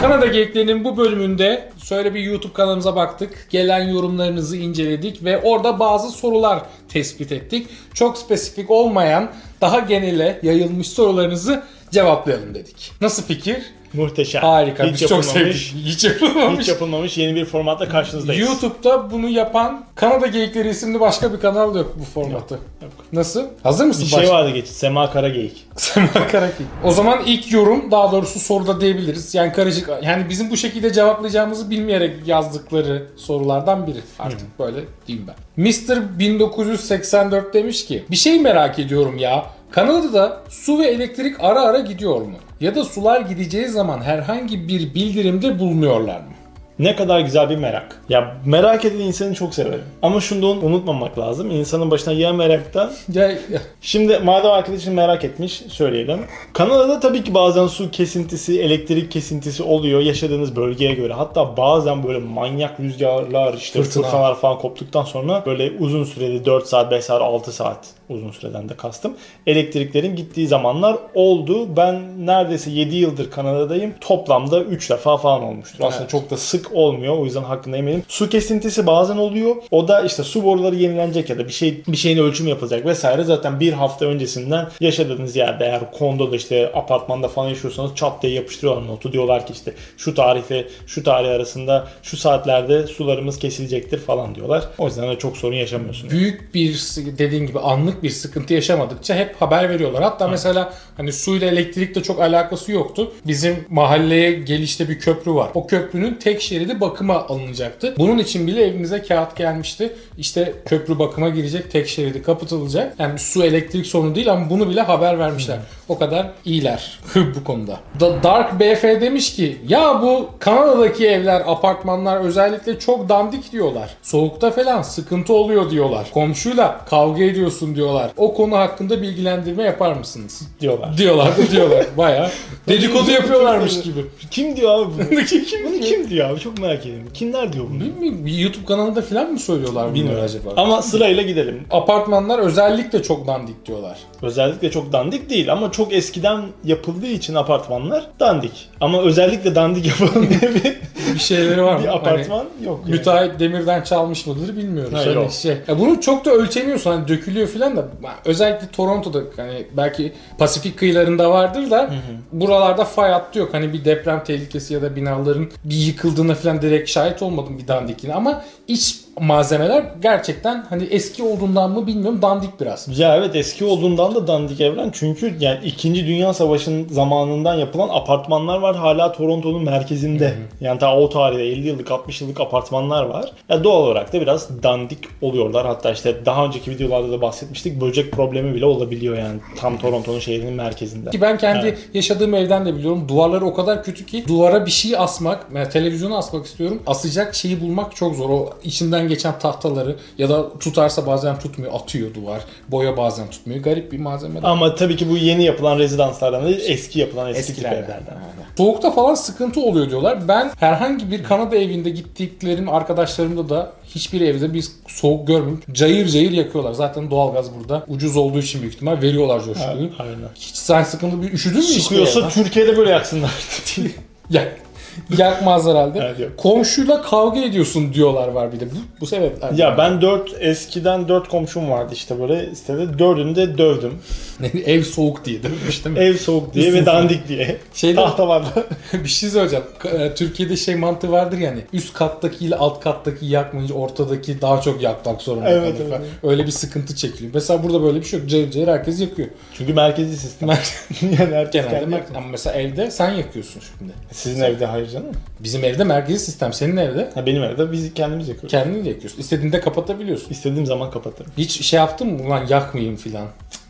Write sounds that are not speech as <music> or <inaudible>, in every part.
Kanada Geyiklerinin bu bölümünde şöyle bir YouTube kanalımıza baktık. Gelen yorumlarınızı inceledik ve orada bazı sorular tespit ettik. Çok spesifik olmayan, daha genele yayılmış sorularınızı cevaplayalım dedik. Nasıl fikir? Muhteşem. Harika. Hiç Biz çok yapılmamış, sevdik. Hiç yapılmamış. Hiç yapılmamış yeni bir formatla karşınızdayız. YouTube'da bunu yapan Kanada Geyikleri isimli başka bir kanal yok bu formatı. Yok. Nasıl? Hazır mısın? Bir şey başla? vardı geç. Sema Karageyik. <laughs> Sema Karaki. O zaman ilk yorum daha doğrusu soruda diyebiliriz. Yani karışık yani bizim bu şekilde cevaplayacağımızı bilmeyerek yazdıkları sorulardan biri. Artık böyle diyeyim ben. Mr. 1984 demiş ki bir şey merak ediyorum ya. Kanada'da su ve elektrik ara ara gidiyor mu? Ya da sular gideceği zaman herhangi bir bildirimde bulunuyorlar mı? Ne kadar güzel bir merak. Ya merak eden insanı çok severim. Ama şunu da unutmamak lazım. İnsanın başına ya meraktan. Ya, ya- Şimdi madem arkadaşım merak etmiş söyleyelim. Kanada'da tabii ki bazen su kesintisi, elektrik kesintisi oluyor yaşadığınız bölgeye göre. Hatta bazen böyle manyak rüzgarlar, işte Fırtına. fırtınalar falan koptuktan sonra böyle uzun süreli 4 saat, 5 saat, 6 saat uzun süreden de kastım. Elektriklerin gittiği zamanlar oldu. Ben neredeyse 7 yıldır Kanada'dayım. Toplamda 3 defa falan olmuştur. Aslında Evet. çok da sık olmuyor. O yüzden hakkında eminim. Su kesintisi bazen oluyor. O da işte su boruları yenilenecek ya da bir şey bir şeyin ölçümü yapılacak vesaire. Zaten bir hafta öncesinden yaşadığınız yerde eğer kondoda işte apartmanda falan yaşıyorsanız çat diye yapıştırıyorlar notu. Diyorlar ki işte şu tarihle şu tarih arasında şu saatlerde sularımız kesilecektir falan diyorlar. O yüzden de çok sorun yaşamıyorsunuz. büyük bir dediğin gibi anlık bir sıkıntı yaşamadıkça hep haber veriyorlar. Hatta mesela hani suyla elektrikle çok alakası yoktu. Bizim mahalleye gelişte bir köprü var. O köprünün tek şeridi bakıma alınacaktı. Bunun için bile evimize kağıt gelmişti. İşte köprü bakıma girecek, tek şeridi kapatılacak. Yani su elektrik sorunu değil ama bunu bile haber vermişler. O kadar iyiler <laughs> bu konuda. Da- Dark BF demiş ki ya bu Kanada'daki evler, apartmanlar özellikle çok dandik diyorlar. Soğukta falan sıkıntı oluyor diyorlar. Komşuyla kavga ediyorsun diyorlar. O konu hakkında bilgilendirme yapar mısınız? Diyorlar. Diyorlar da diyorlar. <laughs> Baya dedikodu yapıyorlarmış gibi. <laughs> Kim diyor abi bunu? kim, kim bunu kim diyor abi? Çok merak ediyorum. Kimler diyor bunu? Bilmiyorum. YouTube kanalında falan mı söylüyorlar Bilmiyorum. acaba? Ama sırayla gidelim. Apartmanlar özellikle çok dandik diyorlar. Özellikle çok dandik değil ama çok eskiden yapıldığı için apartmanlar dandik. Ama özellikle dandik <laughs> yapalım diye bir, Bir şeyleri var mı? bir Hani- apartman yok. yani. Müteahhit demirden çalmış mıdır bilmiyoruz. Ha, Hani yok. şey. Ya bunu çok da ölçemiyorsun hani dökülüyor falan da özellikle Toronto'da hani belki Pasifik kıyılarında vardır da buralarda fay hattı yok. Hani bir deprem tehlikesi ya da binaların bir yıkıldığına falan direkt şahit olmadım bir dandikliğine ama iç malzemeler gerçekten hani eski olduğundan mı bilmiyorum dandik biraz. Ya evet eski olduğundan da dandik evren çünkü yani 2. Dünya Savaşı'nın zamanından yapılan apartmanlar var hala Toronto'nun merkezinde. Yani daha o tarihte 50 yıllık 60 yıllık apartmanlar var. Ya doğal olarak da biraz dandik oluyorlar. Hatta işte daha önceki videolarda da bahsetmiştik böcek problemi bile olabiliyor yani tam Toronto'nun şehrinin merkezinde. Ki ben kendi Evet. yaşadığım evden de biliyorum. Duvarları o kadar kötü ki duvara bir şey asmak, yani televizyonu asmak istiyorum. Asacak şeyi bulmak çok zor. O içinden geçen tahtaları ya da tutarsa bazen tutmuyor, atıyor duvar. Boya bazen tutmuyor. Garip bir malzeme. Ama tabii ki bu yeni yapılan rezidanslardan değil eski yapılan eski Eskilerden. evlerden. Aynen. Soğukta falan sıkıntı oluyor diyorlar. Ben herhangi bir Kanada evinde gittiklerim arkadaşlarımda da hiçbir evde bir soğuk görmedim. Cayır cayır yakıyorlar. Zaten doğalgaz burada ucuz olduğu için büyük ihtimal veriyorlar coşkuyu. Aynen. Hiç sen sıkıntı bir üşüdün mü hiçbir Çıkıyorsa evden? Türkiye'de böyle yaksınlar. <laughs> Yak. <laughs> Yakmaz herhalde. Evet, yok. Komşuyla kavga ediyorsun diyorlar var bir de. Bu, bu sebepler. ya ben 4 eskiden 4 komşum vardı işte böyle sitede. Dördünü de dövdüm. <laughs> Ev soğuk diye demiş değil mi? Ev soğuk diye ve dandik diye. Şeyde- Tahta vardı. <laughs> bir şey söyleyeceğim. E, Türkiye'de şey mantığı vardır yani. Üst kattaki ile alt kattaki yakmayınca ortadaki daha çok yakmak zorunda Evet, kalır evet. Öyle bir sıkıntı çekiliyor. Mesela burada böyle bir şey yok. Cayır cayır herkes yakıyor. Çünkü merkezi sistem. yani herkes Genelde kendi mer- ama mesela evde sen yakıyorsun şimdi. Sizin evde hayır canım. Bizim evde merkezi sistem. Senin evde Ha, benim evde biz kendimiz yakıyoruz. kendin yakıyorsun. İstediğinde kapatabiliyorsun. İstediğim zaman kapatırım. Hiç şey yaptın mı? Ulan yakmayayım filan.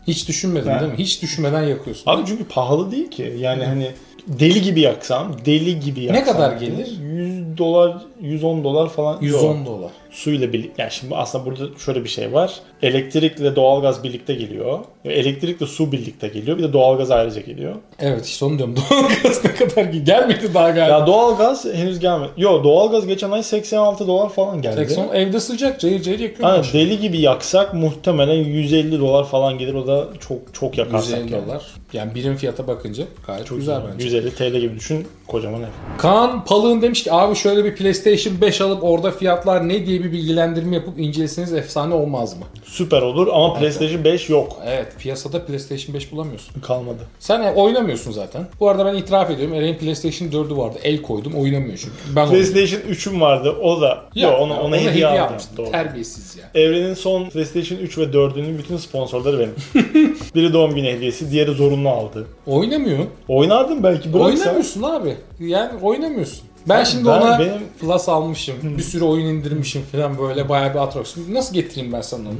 Hiç düşünmedin Ben- değil mi? Hiç düşünmeden yakıyorsun. Abi çünkü pahalı değil ki. Yani hani deli gibi yaksam, deli gibi yaksam. kadar gelir? 100 dolar, 110 dolar falan. 110 Yok. dolar. Suyla birlikte. Yani şimdi aslında burada şöyle bir şey var. Elektrikle doğalgaz birlikte geliyor. Elektrikle su birlikte geliyor. Bir de doğalgaz ayrıca geliyor. Evet işte onu diyorum. <laughs> Doğalgaz ne kadar ki gelmedi daha galiba. Ya doğalgaz henüz gelmedi. Yo doğalgaz geçen ay 86 dolar falan geldi. 80 evde sıcak cayır cayır yakıyor. Aynen deli gibi yaksak muhtemelen 150 dolar falan gelir. O da çok çok yakarsak. 150 yani. dolar. Yani birim fiyata bakınca gayet Çok güzel güzel bence. 150 TL gibi düşün kocaman ev. Kaan Palığın demiş ki abi şöyle bir PlayStation 5 alıp orada fiyatlar ne diye bir bilgilendirme yapıp inceleseniz efsane olmaz mı? Süper olur ama PlayStation 5 yok. Evet piyasada PlayStation 5 bulamıyorsun. Kalmadı. Sen e, oynamıyorsun zaten. Bu arada ben itiraf ediyorum. Eren'in PlayStation 4'ü vardı. El koydum oynamıyor çünkü. Ben. PlayStation 3'üm vardı. O da. Ya, Yok ona, ona hediye, aldım. almıştım. Doğru. Terbiyesiz ya. Evrenin son PlayStation 3 ve 4'ünün bütün sponsorları benim. <laughs> Biri doğum günü hediyesi, diğeri zorunlu aldı. Oynamıyorsun. Oynardım belki bıraksa. Oynamıyorsun abi. Yani oynamıyorsun. Ben şimdi Ben- ona benim- Plus almışım. Bir sürü oyun indirmişim falan böyle bayağı bir atraksiyon. Nasıl getireyim ben sana onu?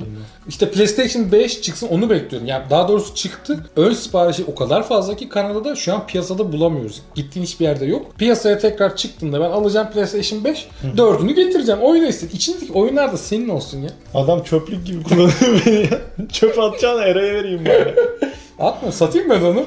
İşte PlayStation 5 çıksın onu bekliyorum. Yani daha doğrusu çıktı. Ön siparişi o kadar fazla ki Kanada'da şu an piyasada bulamıyoruz. Gittiğin hiçbir yerde yok. Piyasaya tekrar çıktığında ben alacağım PlayStation 5. Dördünü getireceğim. Oyna istedim. İçindeki oyunlar da senin olsun ya. Adam çöplük gibi kullanıyor beni ya. Çöp atacağını Eray'a vereyim bari. <laughs> Atma satayım ben onu.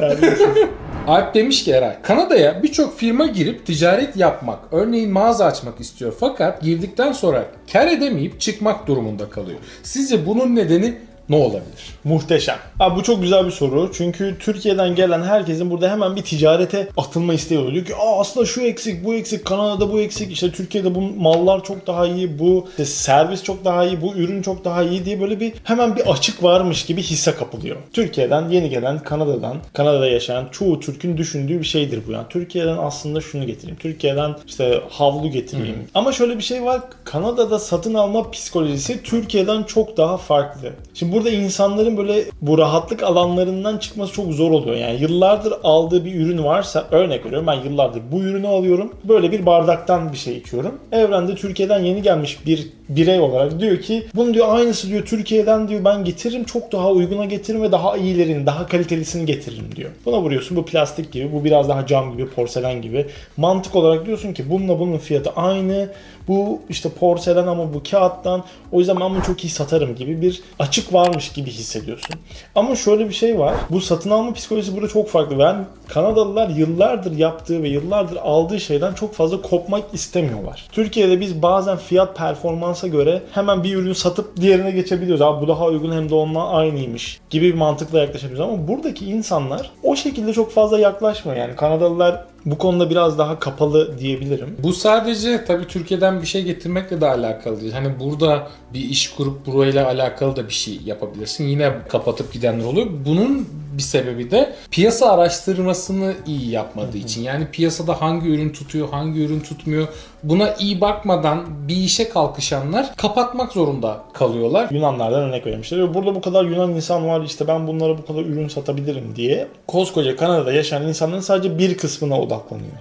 Alp demiş ki Eray, Kanada'ya birçok firma girip ticaret yapmak, örneğin mağaza açmak istiyor. Fakat girdikten sonra kar edemeyip çıkmak durumunda kalıyor. Sizce bunun nedeni ne olabilir? Muhteşem. Abi bu çok güzel bir soru. Çünkü Türkiye'den gelen herkesin burada hemen bir ticarete atılma isteği oluyor. Diyor ki Aa, aslında şu eksik, bu eksik, Kanada'da bu eksik, işte Türkiye'de bu mallar çok daha iyi, bu işte servis çok daha iyi, bu ürün çok daha iyi diye böyle bir hemen bir açık varmış gibi hisse kapılıyor. Türkiye'den yeni gelen Kanada'dan, Kanada'da yaşayan çoğu Türk'ün düşündüğü bir şeydir bu yani. Türkiye'den aslında şunu getireyim. Türkiye'den işte havlu getireyim. Ama şöyle bir şey var. Kanada'da satın alma psikolojisi Türkiye'den çok daha farklı. Şimdi burada insanların böyle bu rahatlık alanlarından çıkması çok zor oluyor. Yani yıllardır aldığı bir ürün varsa örnek veriyorum ben yıllardır bu ürünü alıyorum. Böyle bir bardaktan bir şey içiyorum. Evrende Türkiye'den yeni gelmiş bir birey olarak diyor ki bunu diyor aynısı diyor Türkiye'den diyor ben getiririm çok daha uyguna getiririm ve daha iyilerini daha kalitelisini getiririm diyor. Buna vuruyorsun bu plastik gibi bu biraz daha cam gibi porselen gibi. Mantık olarak diyorsun ki bununla bunun fiyatı aynı. Bu işte porselen ama bu kağıttan. O yüzden ben bunu çok iyi satarım gibi bir açık varmış gibi hissediyorsun. Ama şöyle bir şey var. Bu satın alma psikolojisi burada çok farklı. Ben Kanadalılar yıllardır yaptığı ve yıllardır aldığı şeyden çok fazla kopmak istemiyorlar. Türkiye'de biz bazen fiyat performansa göre hemen bir ürünü satıp diğerine geçebiliyoruz. Abi bu daha uygun hem de onunla aynıymış gibi bir mantıkla yaklaşabiliyoruz. Ama buradaki insanlar o şekilde çok fazla yaklaşmıyor. Yani Kanadalılar bu konuda biraz daha kapalı diyebilirim. Bu sadece tabii Türkiye'den bir şey getirmekle de alakalı değil. Hani burada bir iş kurup burayla alakalı da bir şey yapabilirsin. Yine kapatıp gidenler oluyor. Bunun bir sebebi de piyasa araştırmasını iyi yapmadığı için. Yani piyasada hangi ürün tutuyor, hangi ürün tutmuyor. Buna iyi bakmadan bir işe kalkışanlar kapatmak zorunda kalıyorlar. Yunanlardan örnek vermişler. Ve burada bu kadar Yunan insan var işte ben bunlara bu kadar ürün satabilirim diye koskoca Kanada'da yaşayan insanların sadece bir kısmına odaklanıyor.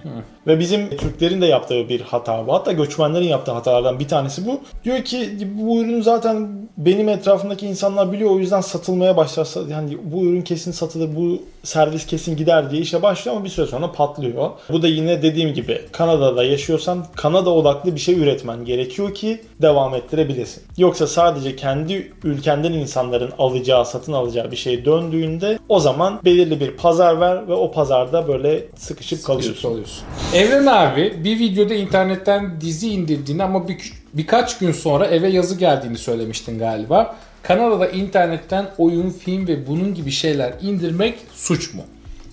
Ve bizim Türklerin de yaptığı bir hata bu. Hatta göçmenlerin yaptığı hatalardan bir tanesi bu. Diyor ki bu ürün zaten benim etrafımdaki insanlar biliyor o yüzden satılmaya başlarsa yani bu ürün kesin satılır bu servis kesin gider diye işe başlıyor ama bir süre sonra patlıyor. Bu da yine dediğim gibi Kanada'da yaşıyorsan Kanada odaklı bir şey üretmen gerekiyor ki devam ettirebilesin. Yoksa sadece kendi ülkenden insanların alacağı, satın alacağı bir şey döndüğünde o zaman belirli bir pazar ver ve o pazarda böyle sıkışıp kalıyorsun. kalıyorsun. Evren abi bir videoda internetten dizi indirdiğini ama bir, birkaç gün sonra eve yazı geldiğini söylemiştin galiba. Kanada'da internetten oyun, film ve bunun gibi şeyler indirmek suç mu?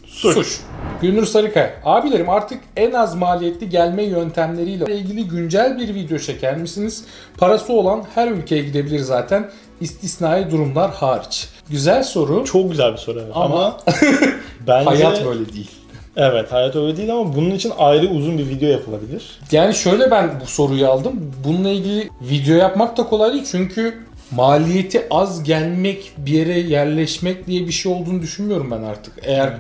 Suç. Gülnur Sarıkaya. Abilerim artık en az maliyetli gelme yöntemleriyle ilgili güncel bir video çeker misiniz? Parası olan her ülkeye gidebilir zaten. İstisnai durumlar hariç. Güzel soru Çok güzel bir soru evet. Ama- ama, <laughs> bence hayat böyle değil. Evet hayat öyle değil ama bunun için ayrı uzun bir video yapılabilir. Yani şöyle ben bu soruyu aldım. Bununla ilgili video yapmak da kolay değil çünkü maliyeti az gelmek, bir yere yerleşmek diye bir şey olduğunu düşünmüyorum ben artık. Eğer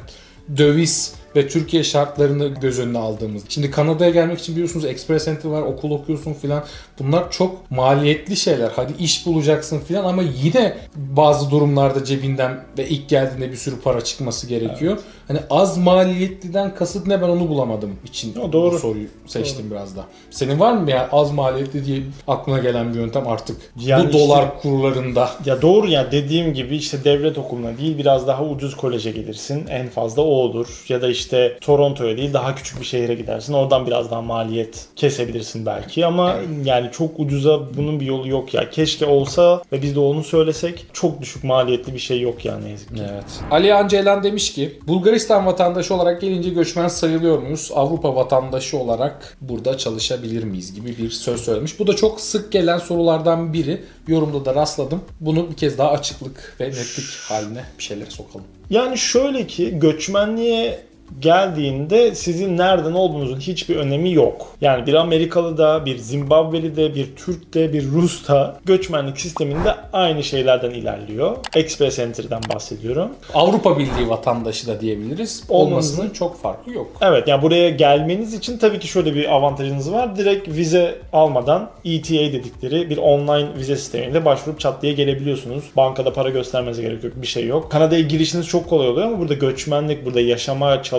döviz ve Türkiye şartlarını göz önüne aldığımız. Şimdi Kanada'ya gelmek için biliyorsunuz Express Entry var, okul okuyorsun filan. Bunlar çok maliyetli şeyler. Hadi iş bulacaksın filan ama yine bazı durumlarda cebinden ve ilk geldiğinde bir sürü para çıkması gerekiyor. Hani az maliyetliden kasıt ne ben onu bulamadım için O doğru. bu soruyu seçtim biraz da. Senin var mı ya az maliyetli diye aklına gelen bir yöntem artık Yani bu işte- dolar kurlarında? Ya doğru ya dediğim gibi işte devlet okuluna değil biraz daha ucuz koleje gelirsin. En fazla o olur. Ya da işte işte Toronto'ya değil daha küçük bir şehre gidersin. Oradan biraz daha maliyet kesebilirsin belki ama yani çok ucuza bunun bir yolu yok ya. Keşke olsa ve biz de onu söylesek çok düşük maliyetli bir şey yok yani ne yazık ki. Evet. Ali Ancelen demiş ki Bulgaristan vatandaşı olarak gelince göçmen sayılıyor muyuz? Avrupa vatandaşı olarak burada çalışabilir miyiz gibi bir söz söylemiş. Bu da çok sık gelen sorulardan biri. Yorumda da rastladım. Bunu bir kez daha açıklık ve netlik haline bir şeylere sokalım. Yani şöyle ki göçmenliğe geldiğinde sizin nereden olduğunuzun hiçbir önemi yok. Yani bir Amerikalı da, bir Zimbabveli de, bir Türk de, bir Rus da göçmenlik sisteminde aynı şeylerden ilerliyor. Express Entry'den bahsediyorum. Avrupa Birliği vatandaşı da diyebiliriz. Olmasının çok farkı yok. Evet yani buraya gelmeniz için tabii ki şöyle bir avantajınız var. Direkt vize almadan ETA dedikleri bir online vize sistemiyle başvurup çat diye gelebiliyorsunuz. Bankada para göstermenize gerek yok. Bir şey yok. Kanada'ya girişiniz çok kolay oluyor ama burada göçmenlik, burada yaşama, çalışma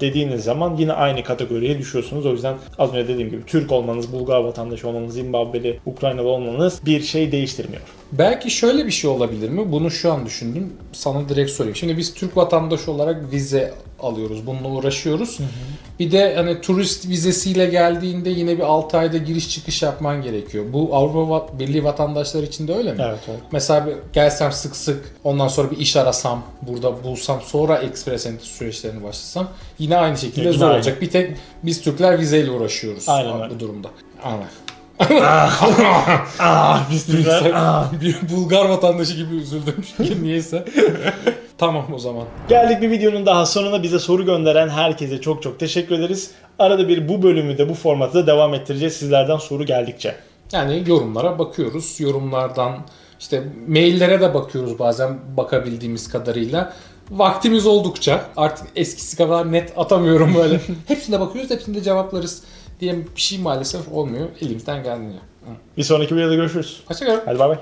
dediğiniz zaman yine aynı kategoriye düşüyorsunuz. O yüzden az önce dediğim gibi Türk olmanız, Bulgar vatandaşı olmanız, Zimbabweli, Ukraynalı olmanız bir şey değiştirmiyor. Belki şöyle bir şey olabilir mi? Bunu şu an düşündüm. Sana direkt sorayım. Şimdi biz Türk vatandaşı olarak vize alıyoruz. Bununla uğraşıyoruz. Bir de hani turist vizesiyle geldiğinde yine bir 6 ayda giriş çıkış yapman gerekiyor. Bu Avrupa Birliği vatandaşları için de öyle mi? Evet, evet. Mesela bir gelsem sık sık ondan sonra bir iş arasam, burada bulsam sonra entry süreçlerini başlasam yine aynı şekilde Yine zor aynı. olacak. Bir tek biz Türkler vizeyle uğraşıyoruz Aynen bu durumda. Aynen. Ah biz Türkler. ah. <laughs> bir Bulgar vatandaşı gibi üzüldüm çünkü niyeyse. <laughs> tamam o zaman. Geldik bir videonun daha sonuna bize soru gönderen herkese çok çok teşekkür ederiz. Arada bir bu bölümü de bu formatı da devam ettireceğiz sizlerden soru geldikçe. Yani yorumlara bakıyoruz. Yorumlardan işte maillere de bakıyoruz bazen bakabildiğimiz kadarıyla. Vaktimiz oldukça artık eskisi kadar net atamıyorum böyle. <laughs> hepsine bakıyoruz, hepsinde cevaplarız diye bir şey maalesef olmuyor. Elimizden geldiğince. Bir sonraki videoda görüşürüz. Hoşçakalın. Hadi bay bay.